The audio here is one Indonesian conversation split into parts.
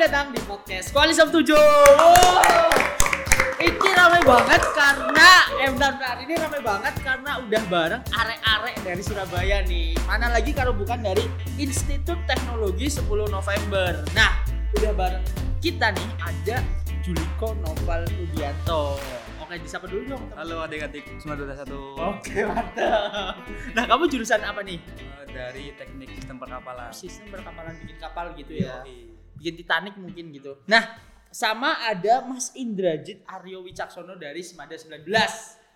datang di podcast Koalisi 7. Wow. Ini ramai banget karena eh bentar, bentar. ini ramai banget karena udah bareng arek-arek dari Surabaya nih. Mana lagi kalau bukan dari Institut Teknologi 10 November. Nah, udah bareng kita nih ada Juliko Noval Rudianto. Oke, disapa dulu dong. Halo adik-adik semua dua satu Oke, mantap. Nah, kamu jurusan apa nih? Eh, dari teknik sistem perkapalan. Sistem berkapalan bikin kapal gitu ya. Yoi. Bikin Titanic mungkin gitu. Nah, sama ada Mas Indrajit Aryo Wicaksono dari Semada 19.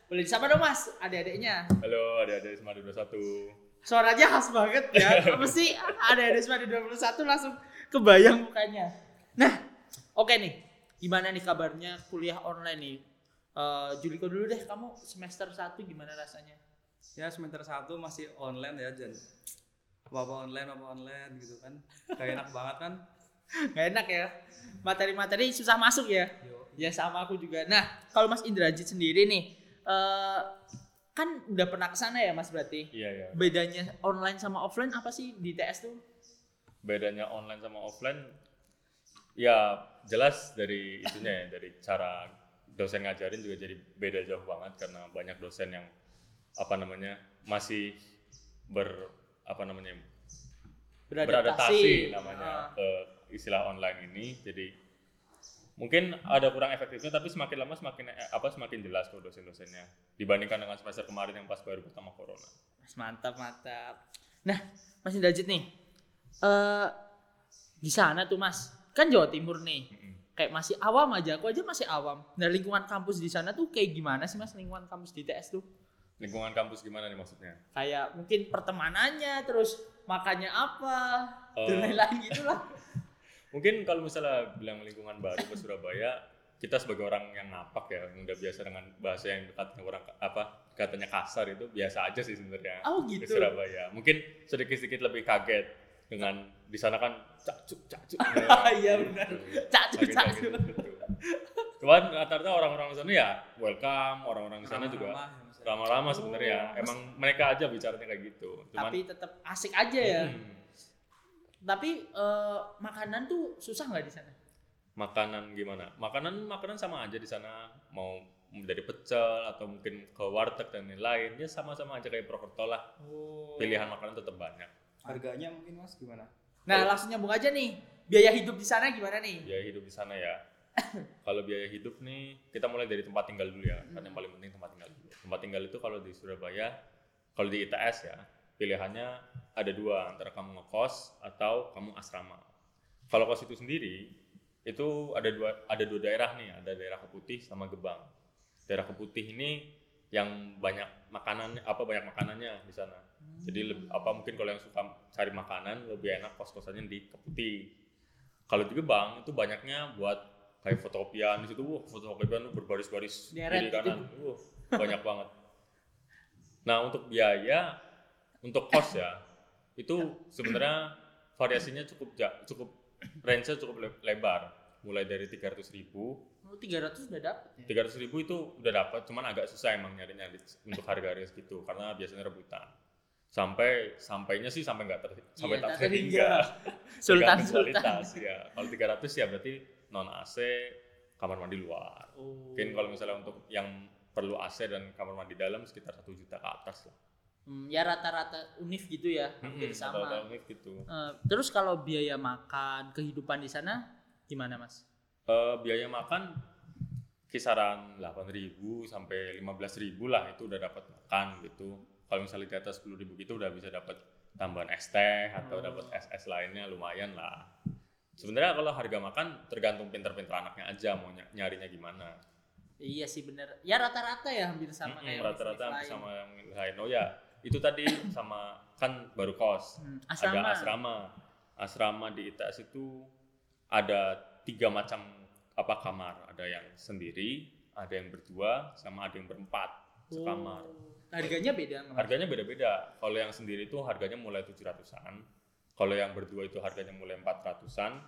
Boleh disapa dong Mas, adik-adiknya. Halo, adik-adik Semada 21. Suaranya khas banget ya. Apa sih adik-adik Semada 21 langsung kebayang mukanya. Nah, oke nih. Gimana nih kabarnya kuliah online nih? Eh, Juliko dulu deh, kamu semester 1 gimana rasanya? Ya semester satu masih online ya Jan. Apa apa online apa online gitu kan. Gak enak banget kan. Gak enak ya. Materi-materi susah masuk ya. Ya sama aku juga. Nah, kalau Mas Indrajit sendiri nih, eh kan udah pernah ke sana ya Mas berarti? Iya, iya. Bedanya online sama offline apa sih di TS tuh? Bedanya online sama offline ya jelas dari itunya ya, dari cara dosen ngajarin juga jadi beda jauh banget karena banyak dosen yang apa namanya masih ber apa namanya beradaptasi namanya Ah. ke istilah online ini jadi mungkin ada kurang efektifnya tapi semakin lama semakin eh, apa semakin jelas kok dosen-dosennya dibandingkan dengan semester kemarin yang pas baru pertama corona Mas mantap mantap. Nah, Mas Indrajit nih, eh di sana tuh Mas, kan Jawa Timur nih. Kayak masih awam aja, aku aja masih awam. Nah, lingkungan kampus di sana tuh kayak gimana sih Mas lingkungan kampus di TS tuh? lingkungan kampus gimana nih maksudnya Kayak mungkin pertemanannya, terus makannya apa, Oh. dan lain-lain gitu lah. Mungkin kalau misalnya bilang lingkungan baru ke Surabaya, kita sebagai orang yang ngapak ya, yang udah biasa dengan bahasa yang katanya orang apa katanya kasar itu biasa aja sih sebenarnya Oh ke gitu. Surabaya. Mungkin sedikit-sedikit lebih kaget dengan di sana kan cacuk cacuk. Iya, benar. Cacuk, cacuk. gitu. Cuman rata-rata orang-orang di sana ya welcome, orang-orang di sana juga Ramah-ramah ya, ramah-ramah Oh, sebenarnya. Emang mereka aja bicaranya kayak gitu. Cuman Tapi tetap asik aja ya. hmm, Tapi eh, makanan tuh susah nggak di sana? makanan gimana? Makanan makanan sama aja di sana mau dari pecel atau mungkin ke warteg dan lain-lain ya sama-sama aja kayak Prokerto lah. Oh. Pilihan makanan tetap banyak. Harganya mungkin Mas gimana? Nah, langsung nyambung aja nih. Biaya hidup di sana gimana nih? Biaya hidup di sana ya. kalau biaya hidup nih kita mulai dari tempat tinggal dulu ya. Kan yang paling penting tempat tinggal dulu. Tempat tinggal itu kalau di Surabaya, kalau di ITS ya, pilihannya ada dua antara kamu ngekos atau kamu asrama. Kalau kos itu sendiri itu ada dua ada dua daerah nih, ada daerah Keputih sama Gebang. Daerah Keputih ini yang banyak makanan apa banyak makanannya di sana. Jadi lebih, apa mungkin kalau yang suka cari makanan lebih enak kos-kosannya di Keputih. Kalau di Gebang itu banyaknya buat kayak fotokopian di situ, wah fotokopian tuh berbaris-baris Deret kiri kanan, wah banyak banget. Nah untuk biaya untuk kos ya itu sebenarnya variasinya cukup ja- cukup range-nya cukup le- lebar. Mulai dari 300.000 ribu. Oh, 300 udah dapet ya? 300 ribu itu udah dapat cuman agak susah emang nyari nyari untuk harga harga segitu karena biasanya rebutan. Sampai sampainya sih sampai nggak ter, sampai Iya, tak terhingga. Sultan Sultan. ya kalau 300 ya berarti non AC kamar mandi luar. Oh. mungkin kalau misalnya untuk yang perlu AC dan kamar mandi dalam sekitar satu juta ke atas lah Hmm, ya rata-rata univ gitu ya, hampir Mm-mm, sama. rata-rata unit gitu Eh, terus kalau biaya makan, kehidupan di sana gimana, Mas? Eh, biaya makan kisaran 8.000 sampai 15.000 lah itu udah dapat makan gitu. Kalau misalnya di atas 10.000 gitu udah bisa dapat tambahan es teh atau Oh. dapat es-es lainnya lumayan lah. Sebenarnya kalau harga makan tergantung pinter-pinter anaknya aja mau ny- nyarinya gimana. Iya sih bener. Ya rata-rata ya hampir sama Mm-mm, kayak Rata-rata hampir sama yang lain. Oh ya, itu tadi sama kan baru kos. Hmm, asrama. Ada asrama. Asrama di ITS itu ada tiga macam apa kamar. Ada yang sendiri, ada yang berdua, sama ada yang berempat sekamar. Oh, Harganya beda nggak? Harganya beda-beda. Kalau yang sendiri itu harganya mulai 700-an. Kalau yang berdua itu harganya mulai 400-an.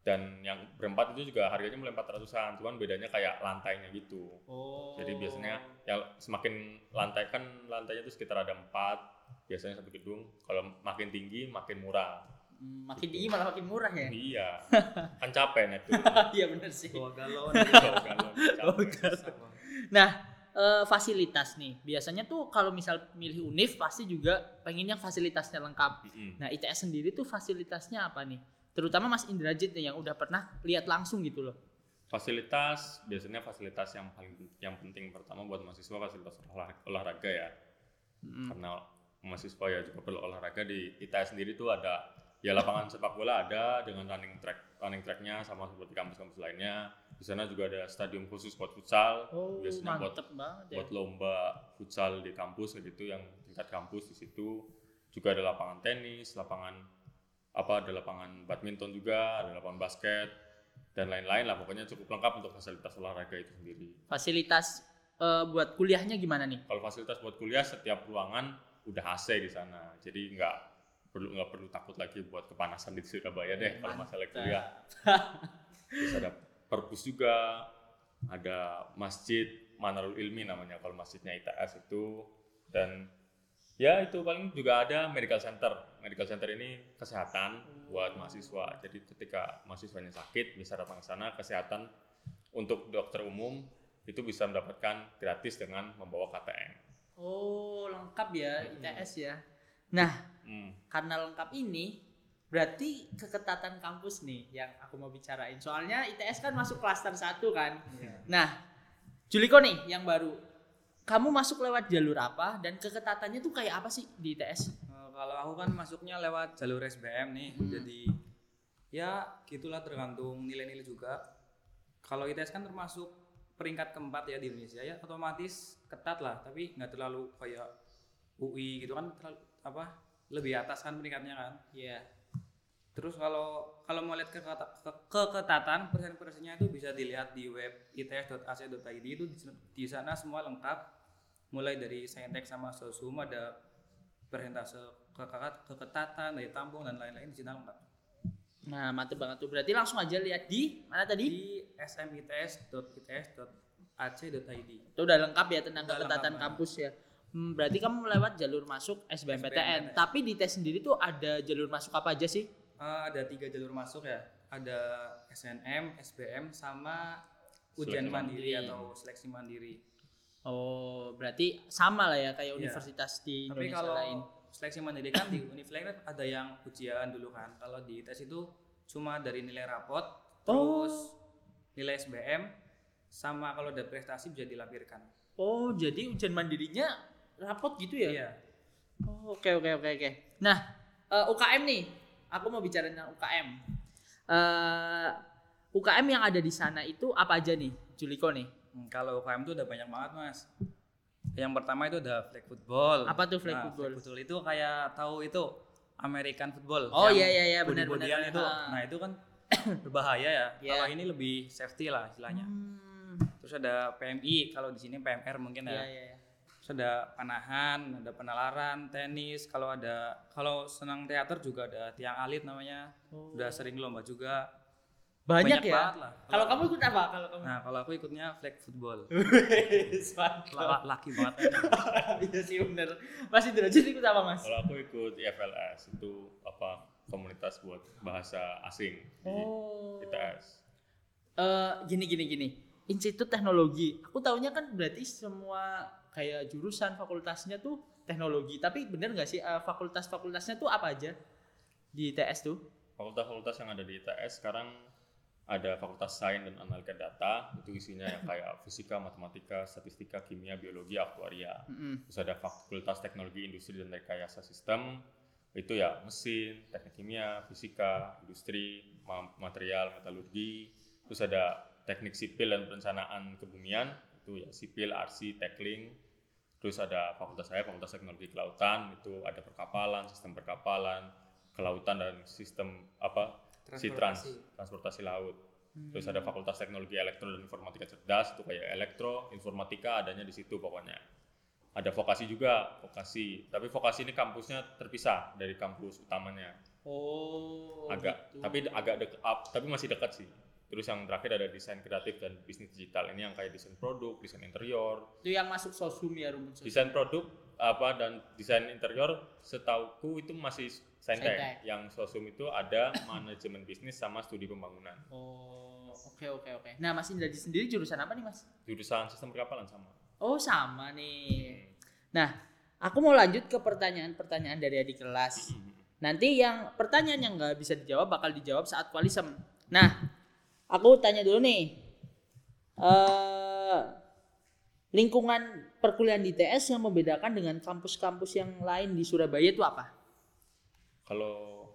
Dan yang berempat itu juga harganya mulai 400-an. Cuman bedanya kayak lantainya gitu. Oh. Jadi biasanya yang semakin lantai kan lantainya itu sekitar ada empat biasanya satu gedung. Kalau makin tinggi makin murah. Hmm, makin tinggi malah makin murah ya. iya kan capek net tuh Iya bener sih. Dua galon. Kalau Oh, capek. Sama. Nah, eh, fasilitas nih. Biasanya tuh kalau misal milih univ pasti juga pengen yang fasilitasnya lengkap. Mm-mm. Nah, ITS sendiri tuh fasilitasnya apa nih? Terutama Mas Indrajit nih yang udah pernah lihat langsung gitu loh. fasilitas biasanya fasilitas yang paling yang penting pertama buat mahasiswa fasilitas olahraga, olahraga ya Mm. karena mahasiswa ya juga perlu olahraga di ITS sendiri tuh ada ya lapangan sepak bola ada dengan running track running tracknya sama seperti kampus-kampus lainnya di sana juga ada stadium khusus buat futsal Oh, biasanya buat banget ya. buat lomba futsal di kampus gitu yang tingkat kampus di situ juga ada lapangan tenis lapangan apa ada lapangan badminton juga ada lapangan basket dan lain-lain lah. Pokoknya cukup lengkap untuk fasilitas olahraga itu sendiri. Fasilitas eh, buat kuliahnya gimana nih? kalau fasilitas buat kuliah setiap ruangan udah AC di sana. Jadi nggak perlu nggak perlu takut lagi buat kepanasan di Surabaya deh kalau masalah kuliah. Terus ada perpus juga ada masjid Manarul Ilmi namanya kalau masjidnya ITS itu. Dan ya itu paling juga ada medical center medical center ini kesehatan buat mahasiswa jadi ketika mahasiswanya sakit bisa datang ke sana kesehatan untuk dokter umum itu bisa mendapatkan gratis dengan membawa KTM Oh, lengkap ya ITS ya. Nah, Hmm. karena lengkap ini berarti keketatan kampus nih yang aku mau bicarain. Soalnya ITS kan masuk klaster 1 kan. Iya. Nah, Juliko nih yang baru. Kamu masuk lewat jalur apa dan keketatannya tuh kayak apa sih di ITS? Kalau aku kan masuknya lewat jalur SBM nih, Hmm. jadi ya gitulah tergantung nilai-nilai juga. Kalau ITS kan termasuk peringkat keempat ya di Indonesia ya, otomatis ketat lah, tapi nggak terlalu kayak UI gitu kan terlalu apa lebih atas kan peringkatnya kan. Iya. Terus kalau kalau mau lihat keketa- ke- keketatan persen-persennya itu bisa dilihat di web its.ac.id itu di, sana semua lengkap mulai dari saintek sama sosum ada persentase keketatan dari tampung dan lain-lain di sana lengkap Nah, mantep banget tuh. Berarti langsung aja lihat di mana tadi? di smits.its.ac.id Itu udah lengkap ya tentang Udah keketatan lengkap, kampus ya. Hmm, berarti kamu lewat jalur masuk SBMPTN. SBMPTN. Tapi di tes sendiri tuh ada jalur masuk apa aja sih? Eh, ada tiga jalur masuk ya ada SNM, SBM sama ujian mandiri mandiri. atau seleksi mandiri Oh, berarti sama lah ya kayak Iya. universitas di Tapi Indonesia kalau lain. Seleksi mandiri kan di kan ada yang ujian dulu kan. Kalau di tes itu cuma dari nilai rapot, terus nilai SBM, sama kalau ada prestasi bisa dilampirkan. Oh, jadi ujian mandirinya rapot gitu ya? Iya. Oh, oke oke oke oke. Nah, eh, UKM nih. Aku mau bicara tentang UKM. Eh, UKM yang ada di sana itu apa aja nih, Juliko nih? Hmm, kalau UKM itu udah banyak banget mas. Yang pertama itu ada flag football. Apa tuh flag Nah, football? Flag football itu kayak tahu itu American football. Oh, iya, iya, iya, benar, benar. itu. Ah. Nah itu kan berbahaya ya. Iya. Kalau ini lebih safety lah istilahnya. Hmm, Terus ada PMI, kalau di sini PMR mungkin iya ya. iya. iya. Terus ada panahan, ada penalaran, tenis. Kalau ada, kalau senang teater juga ada tiang alit namanya. Oh. Udah sering lomba juga. Banyak, ya. banget lah. Kalau kamu ikut apa? Kalau kamu? Nah kalau aku ikutnya flag football. Mantap. La- laki banget. Iya sih bener. Mas Indrajit ikut apa mas? Kalau aku ikut IFLS itu apa komunitas buat bahasa asing di Oh. ITS. Eh, gini gini gini. Institut Teknologi. Aku taunya kan berarti semua kayak jurusan fakultasnya tuh teknologi. Tapi bener nggak sih eh, fakultas-fakultasnya tuh apa aja di ITS tuh? Fakultas-fakultas yang ada di ITS sekarang ada Fakultas Sains dan Analika Data, itu isinya yang kayak fisika, matematika, statistika, kimia, biologi, aktuaria. Mm-mm. Terus ada Fakultas Teknologi Industri dan Rekayasa Sistem, itu ya mesin, teknik kimia, fisika, industri, ma- material, metalurgi. Terus ada Teknik Sipil dan Perencanaan Kebumian, itu ya sipil, arsi, tekling. Terus ada fakultas saya, Fakultas Teknologi Kelautan, itu ada perkapalan, sistem perkapalan, kelautan dan sistem apa? Si trans, Transportasi. transportasi laut. Terus ada Fakultas Teknologi Elektro dan Informatika Cerdas, itu kayak elektro, informatika adanya di situ pokoknya. Ada vokasi juga, vokasi. Tapi vokasi ini kampusnya terpisah dari kampus utamanya. Oh. agak, gitu. tapi agak dekat, tapi masih dekat sih. Terus yang terakhir ada desain kreatif dan bisnis digital. Ini yang kayak desain produk, desain interior, itu yang masuk sosum ya sosum. desain produk apa dan desain interior setauku itu masih Saintek. Saintek. Yang sosum itu ada manajemen bisnis sama studi pembangunan. Oh, oke oke oke. Nah, Mas Indraji sendiri jurusan apa nih, Mas? Jurusan sistem perkapalan sama. Oh, sama nih. Nah, aku mau lanjut ke pertanyaan-pertanyaan dari adik kelas. Nanti yang pertanyaan yang nggak bisa dijawab bakal dijawab saat kualisem. Nah, aku tanya dulu nih. eh lingkungan perkuliahan di ITS yang membedakan dengan kampus-kampus yang lain di Surabaya itu apa? Kalau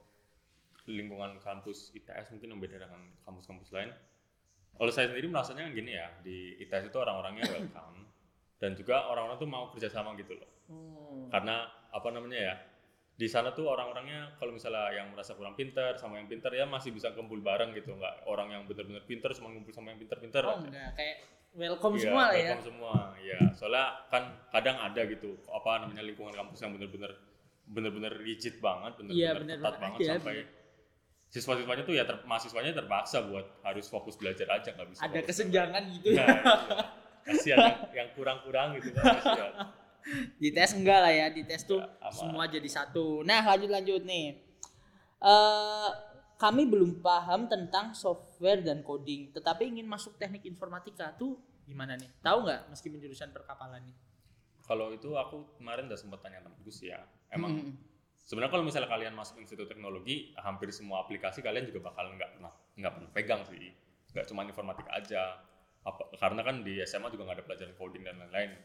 lingkungan kampus ITS mungkin berbeda dengan kampus-kampus lain. Kalau saya sendiri merasanya gini ya, di ITS itu orang-orangnya welcome dan juga orang-orang tuh mau kerjasama gitu loh. Hmm. Karena apa namanya ya, di sana tuh orang-orangnya kalau misalnya yang merasa kurang pinter sama yang pinter ya masih bisa kumpul bareng gitu, nggak orang yang bener-bener pinter cuma ngumpul sama yang pinter-pinter. Oh enggak, kayak welcome Iya, semua lah ya. welcome semua, ya. Soalnya kan kadang ada gitu, apa namanya lingkungan kampus yang bener-bener bener-bener rigid banget, bener-bener Iya, bener ketat banget. Iya, sampai siswa-siswanya tuh ya ter, mahasiswanya terpaksa buat harus fokus belajar aja nggak bisa. Ada kesenjangan gitu Nah, iya. Kasihan yang, yang kurang-kurang gitu kan kasihan. di tes enggak lah ya di tes tuh Ya, aman. semua jadi satu nah lanjut lanjut nih eh kami belum paham tentang software dan coding tetapi ingin masuk teknik informatika tuh gimana nih tahu nggak meskipun jurusan perkapalan nih Kalau itu aku kemarin udah sempat tanya temen Gus ya. Emang Hmm. sebenarnya kalau misalnya kalian masuk institut teknologi, hampir semua aplikasi kalian juga bakal nggak pernah nggak pernah pegang sih. Nggak cuma informatika aja. Apa, karena kan di SMA juga nggak ada pelajaran coding dan lain-lain.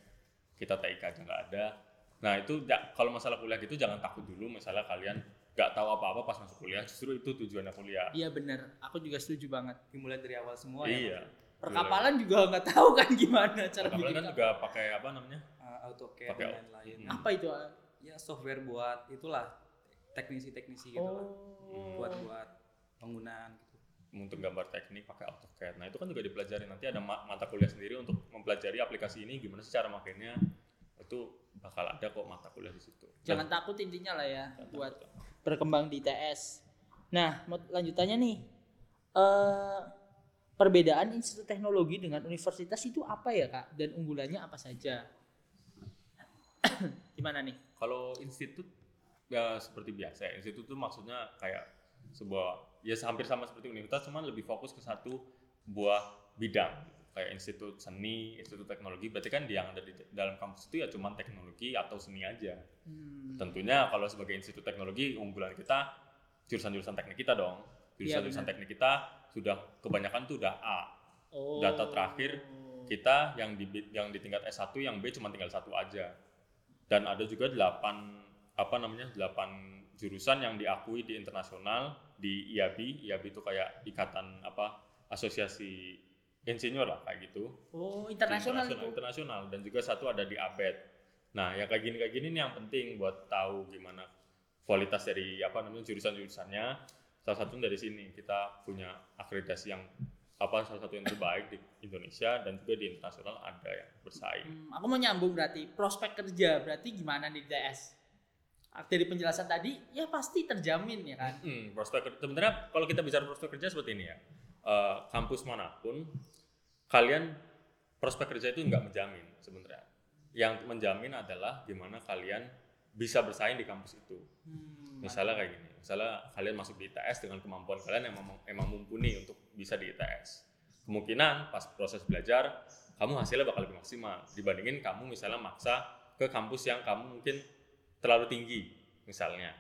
Kita TIK aja nggak ada. Nah itu ja- kalau masalah kuliah gitu jangan takut dulu. Misalnya kalian nggak tahu apa-apa pas masuk kuliah, justru itu tujuannya kuliah. iya bener aku juga setuju banget dimulai dari awal semua ya iya. perkapalan juga nggak tahu kan gimana cara Perkapalan kan juga pakai apa namanya? Uh, AutoCAD Pakai dan lain-lain Hmm. apa itu? Ya software buat itulah teknisi-teknisi gitu lah. oh buat buat penggunaan gitu untuk gambar teknik pakai AutoCAD. Nah itu kan juga dipelajari nanti ada ma- mata kuliah sendiri untuk mempelajari aplikasi ini gimana sih cara makainya. Itu bakal ada kok mata kuliah di situ. jangan Dan- takut intinya lah ya jangan buat takut. berkembang di ITS. Nah, lanjutannya nih, eh perbedaan institut teknologi dengan universitas itu apa ya kak? Dan unggulannya apa saja? Gimana nih? Kalau institut ya seperti biasa ya. Institut itu maksudnya kayak sebuah ya hampir sama seperti universitas cuman lebih fokus ke satu buah bidang kayak institut seni, institut teknologi berarti kan yang ada di dalam kampus itu ya cuman teknologi atau seni aja. Hmm, Tentunya kalau sebagai institut teknologi unggulan kita jurusan-jurusan teknik kita dong. Iya, Jurusan-jurusan teknik kita sudah kebanyakan tuh udah A. Oh. Data terakhir Kita yang di yang di tingkat S1 yang B cuma tinggal satu aja. Dan ada juga delapan apa namanya? delapan jurusan yang diakui di internasional di IAB. IAB itu kayak ikatan apa? asosiasi insinyur lah kayak gitu Oh, internasional internasional dan juga satu ada di ABET. Nah, yang kayak gini kayak gini nih yang penting buat tahu gimana kualitas dari apa namanya jurusan-jurusannya. Salah satunya dari sini kita punya akreditasi yang apa salah satu yang terbaik di Indonesia dan juga di internasional ada yang bersaing. Hmm, aku mau nyambung berarti prospek kerja berarti gimana di ITS? Dari penjelasan tadi ya pasti terjamin ya kan. Hmm, prospek sebenarnya kalau kita bicara prospek kerja seperti ini ya. Eh, kampus mana pun kalian prospek kerja itu nggak menjamin sebenarnya. Yang menjamin adalah gimana kalian bisa bersaing di kampus itu. Hmm, Misalnya kayak gini, misalnya kalian masuk di ITS dengan kemampuan kalian yang memang, emang mumpuni untuk bisa di ITS. Kemungkinan pas proses belajar, kamu hasilnya bakal lebih maksimal dibandingin kamu misalnya maksa ke kampus yang kamu mungkin terlalu tinggi misalnya.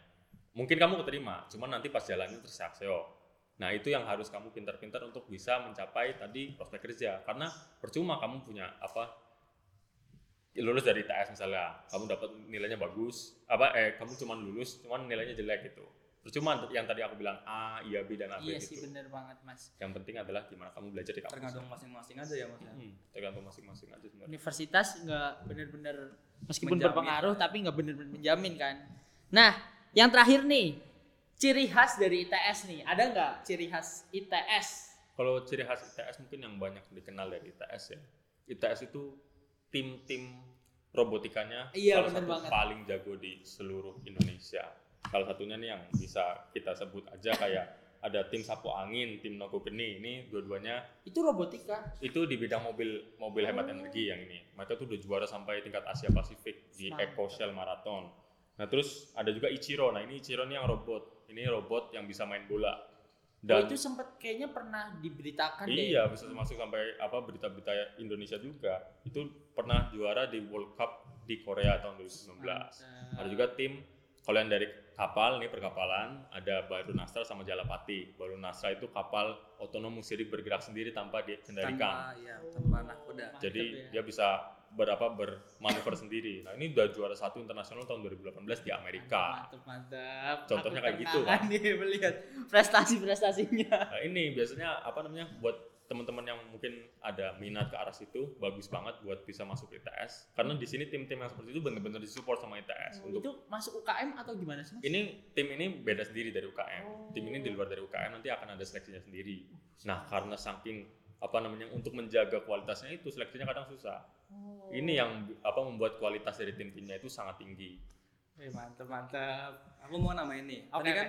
Mungkin kamu keterima, cuman nanti pas jalannya terseok Nah itu yang harus kamu pintar-pintar untuk bisa mencapai tadi prospek kerja. Karena percuma kamu punya apa lulus dari ITS misalnya, kamu dapat nilainya bagus, apa eh kamu cuma lulus, cuman nilainya jelek gitu. Percuma yang tadi aku bilang A, iya B dan AB Iya sih gitu. bener banget mas. Yang penting adalah gimana kamu belajar di kampus. tergantung masing-masing aja ya mas ya. Hmm, tergantung masing-masing aja sebenarnya. Universitas nggak bener-bener meskipun Menjamin. berpengaruh tapi nggak bener-bener menjamin kan. Nah, yang terakhir nih, ciri khas dari ITS nih, ada nggak ciri khas ITS? Kalau ciri khas ITS mungkin yang banyak dikenal dari ITS ya. ITS itu tim-tim robotikanya Iya, salah satu banget. paling jago di seluruh Indonesia. Salah satunya nih yang bisa kita sebut aja kayak ada tim sapu angin, tim nogo geni. Ini dua-duanya Itu robotika. itu di bidang mobil mobil hemat energi yang ini. Mereka tuh udah juara sampai tingkat Asia Pasifik di. Eco Shell Marathon. Nah terus ada juga Ichiro. Nah ini Ichiro ini yang robot. Ini robot yang bisa main bola. oh, itu sempat kayaknya pernah diberitakan deh. iya bisa masuk sampai apa berita-berita Indonesia juga. Itu pernah juara di World Cup di Korea tahun 2019. Mantap. Ada juga tim kalau yang dari kapal nih perkapalan ada Baru Nasra sama Jalapati. Baru Nasra itu kapal otonom musiri bergerak sendiri tanpa dikendalikan. tanpa ya tanpa nahkoda Jadi ya. dia bisa berapa bermanuver sendiri. Nah ini udah juara satu internasional tahun 2018 di Amerika. Mantap, mantap. Contohnya Aku kayak gitu, terkangan nih melihat prestasi-prestasinya. Nah ini biasanya apa namanya buat teman-teman yang mungkin ada minat ke arah situ bagus banget buat bisa masuk ITS karena di sini tim-tim yang seperti itu benar-benar disupport sama ITS untuk itu masuk UKM atau gimana sih? Mas? ini tim ini beda sendiri dari UKM Oh. tim ini di luar dari UKM nanti akan ada seleksinya sendiri nah karena saking apa namanya untuk menjaga kualitasnya itu seleksinya kadang susah Oh. ini yang apa membuat kualitas dari tim-timnya itu sangat tinggi Eh, mantap, mantap. aku mau namain nih Oke, tadi kan.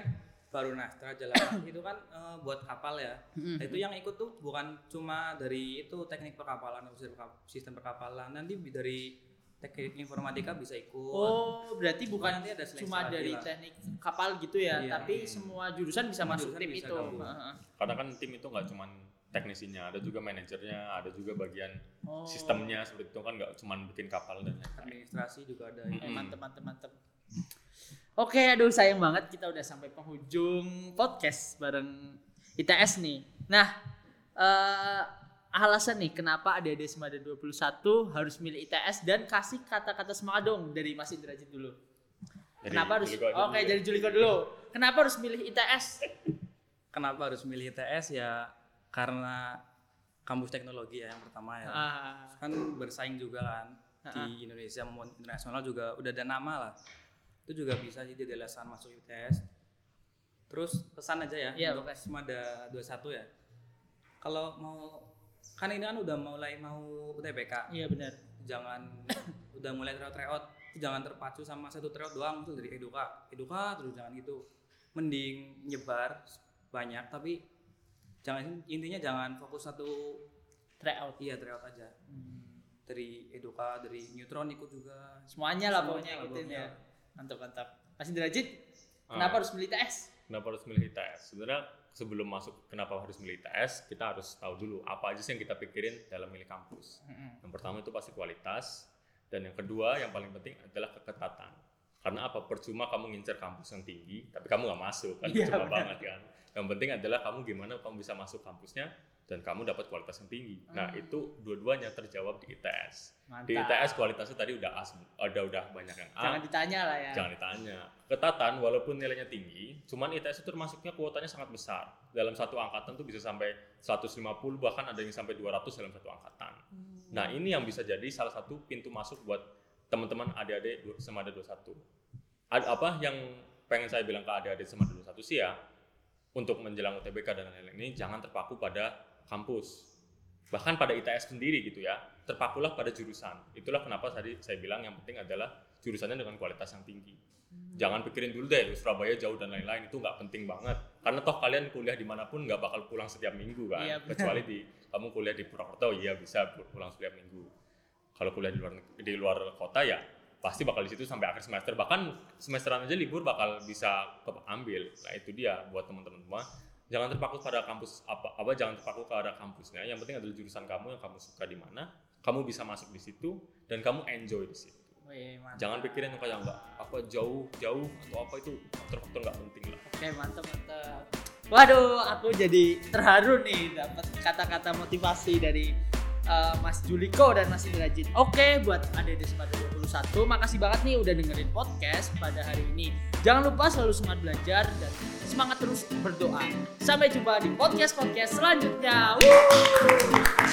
Baru Nastra jalan itu kan eh, buat kapal ya Nah, itu yang ikut tuh bukan cuma dari itu teknik perkapalan sistem perkap- sistem perkapalan nanti dari teknik informatika bisa ikut Oh, berarti bukan Nanti ada seleksi cuma dari lah. teknik kapal gitu ya, Iya. tapi semua jurusan bisa Semua masuk jurusan tim bisa itu. gabung. Heeh. karena kan tim itu nggak cuman teknisinya ada juga manajernya ada juga bagian Oh. sistemnya seperti itu kan nggak cuman bikin kapal dan lain-lain. administrasi juga ada Eh, Mm-mm. mantep, mantep, mantep. Oke, aduh sayang banget kita udah sampai penghujung podcast bareng ITS nih. Nah, eh alasan nih kenapa adik-adik Semada 21 harus milih ITS dan kasih kata-kata semangat dong dari Mas Indrajit dulu. Kenapa harus Oke, dulu ya. jadi Juliko dulu. Kenapa harus milih ITS? kenapa harus milih ITS ya karena kampus teknologi ya yang pertama ya Ah, kan bersaing juga kan di Indonesia maupun internasional juga udah ada nama lah itu juga bisa jadi alasan masuk ITS terus pesan aja ya Iya, untuk oke. Semada 21 ya. Kalau mau kan ini kan udah mulai mau UTBK iya benar. jangan udah mulai tryout tryout itu jangan terpacu sama satu tryout doang itu dari eduka. Eduka terus jangan gitu. Mending nyebar banyak tapi jangan intinya jangan fokus satu Tryout. iya tryout aja. Dari eduka dari neutron ikut juga. Semuanya lah Semuanya pokoknya ikutin ya. Mantap, mantap. Mas Indrajit, Ah. kenapa harus milih ITS? kenapa harus milih ITS sebenarnya sebelum masuk kenapa harus milih ITS kita harus tahu dulu apa aja sih yang kita pikirin dalam milih kampus. Yang pertama itu pasti kualitas dan yang kedua yang paling penting adalah keketatan. Karena apa? Percuma kamu ngincer kampus yang tinggi tapi kamu nggak masuk kan? Iya, percuma benar. banget kan? Yang penting adalah kamu gimana kamu bisa masuk kampusnya dan kamu dapat kualitas yang tinggi nah itu dua-duanya terjawab di ITS di Mantap. ITS kualitasnya tadi udah A, ada udah banyak yang A Jangan ditanya lah ya. Jangan ditanya. Ketatan walaupun nilainya tinggi, cuman ITS itu termasuknya kuotanya sangat besar. Dalam satu angkatan tuh bisa sampai 150 bahkan ada yang sampai 200 dalam satu angkatan. Nah, ini yang bisa jadi salah satu pintu masuk buat teman-teman adik-adik Semada 21. Ada apa yang pengen saya bilang ke adik-adik Semada 21 sih ya, untuk menjelang UTBK dan lain-lain ini jangan terpaku pada kampus. Bahkan pada ITS sendiri gitu ya, terpakulah pada jurusan. Itulah kenapa tadi saya bilang yang penting adalah jurusannya dengan kualitas yang tinggi. Jangan pikirin dulu deh Surabaya jauh dan lain-lain itu nggak penting banget. Karena toh kalian kuliah di mana pun nggak bakal pulang setiap minggu kan. Iya. Kecuali di kamu kuliah di Purwokerto, iya bisa pu- pulang setiap minggu. Kalau kuliah di luar di luar kota ya pasti bakal di situ sampai akhir semester. Bahkan semesteran aja libur bakal bisa ambil. Nah itu dia buat teman-teman semua. Jangan terpaku pada kampus apa apa jangan terpaku pada kampusnya. Yang penting adalah jurusan kamu yang kamu suka di mana, kamu bisa masuk di situ dan kamu enjoy di situ. Wih, mantap. Jangan pikirin kayak enggak apa jauh jauh atau apa itu faktor-faktor nggak penting lah. Oke, mantap, mantap. Waduh, aku jadi terharu nih dapat kata-kata motivasi dari uh, Mas Juliko dan Mas Indrajit. Oke, buat adik-adik Semada 21, makasih banget nih udah dengerin podcast pada hari ini. Jangan lupa selalu semangat belajar dan semangat terus berdoa. Sampai jumpa di podcast-podcast selanjutnya. Woo!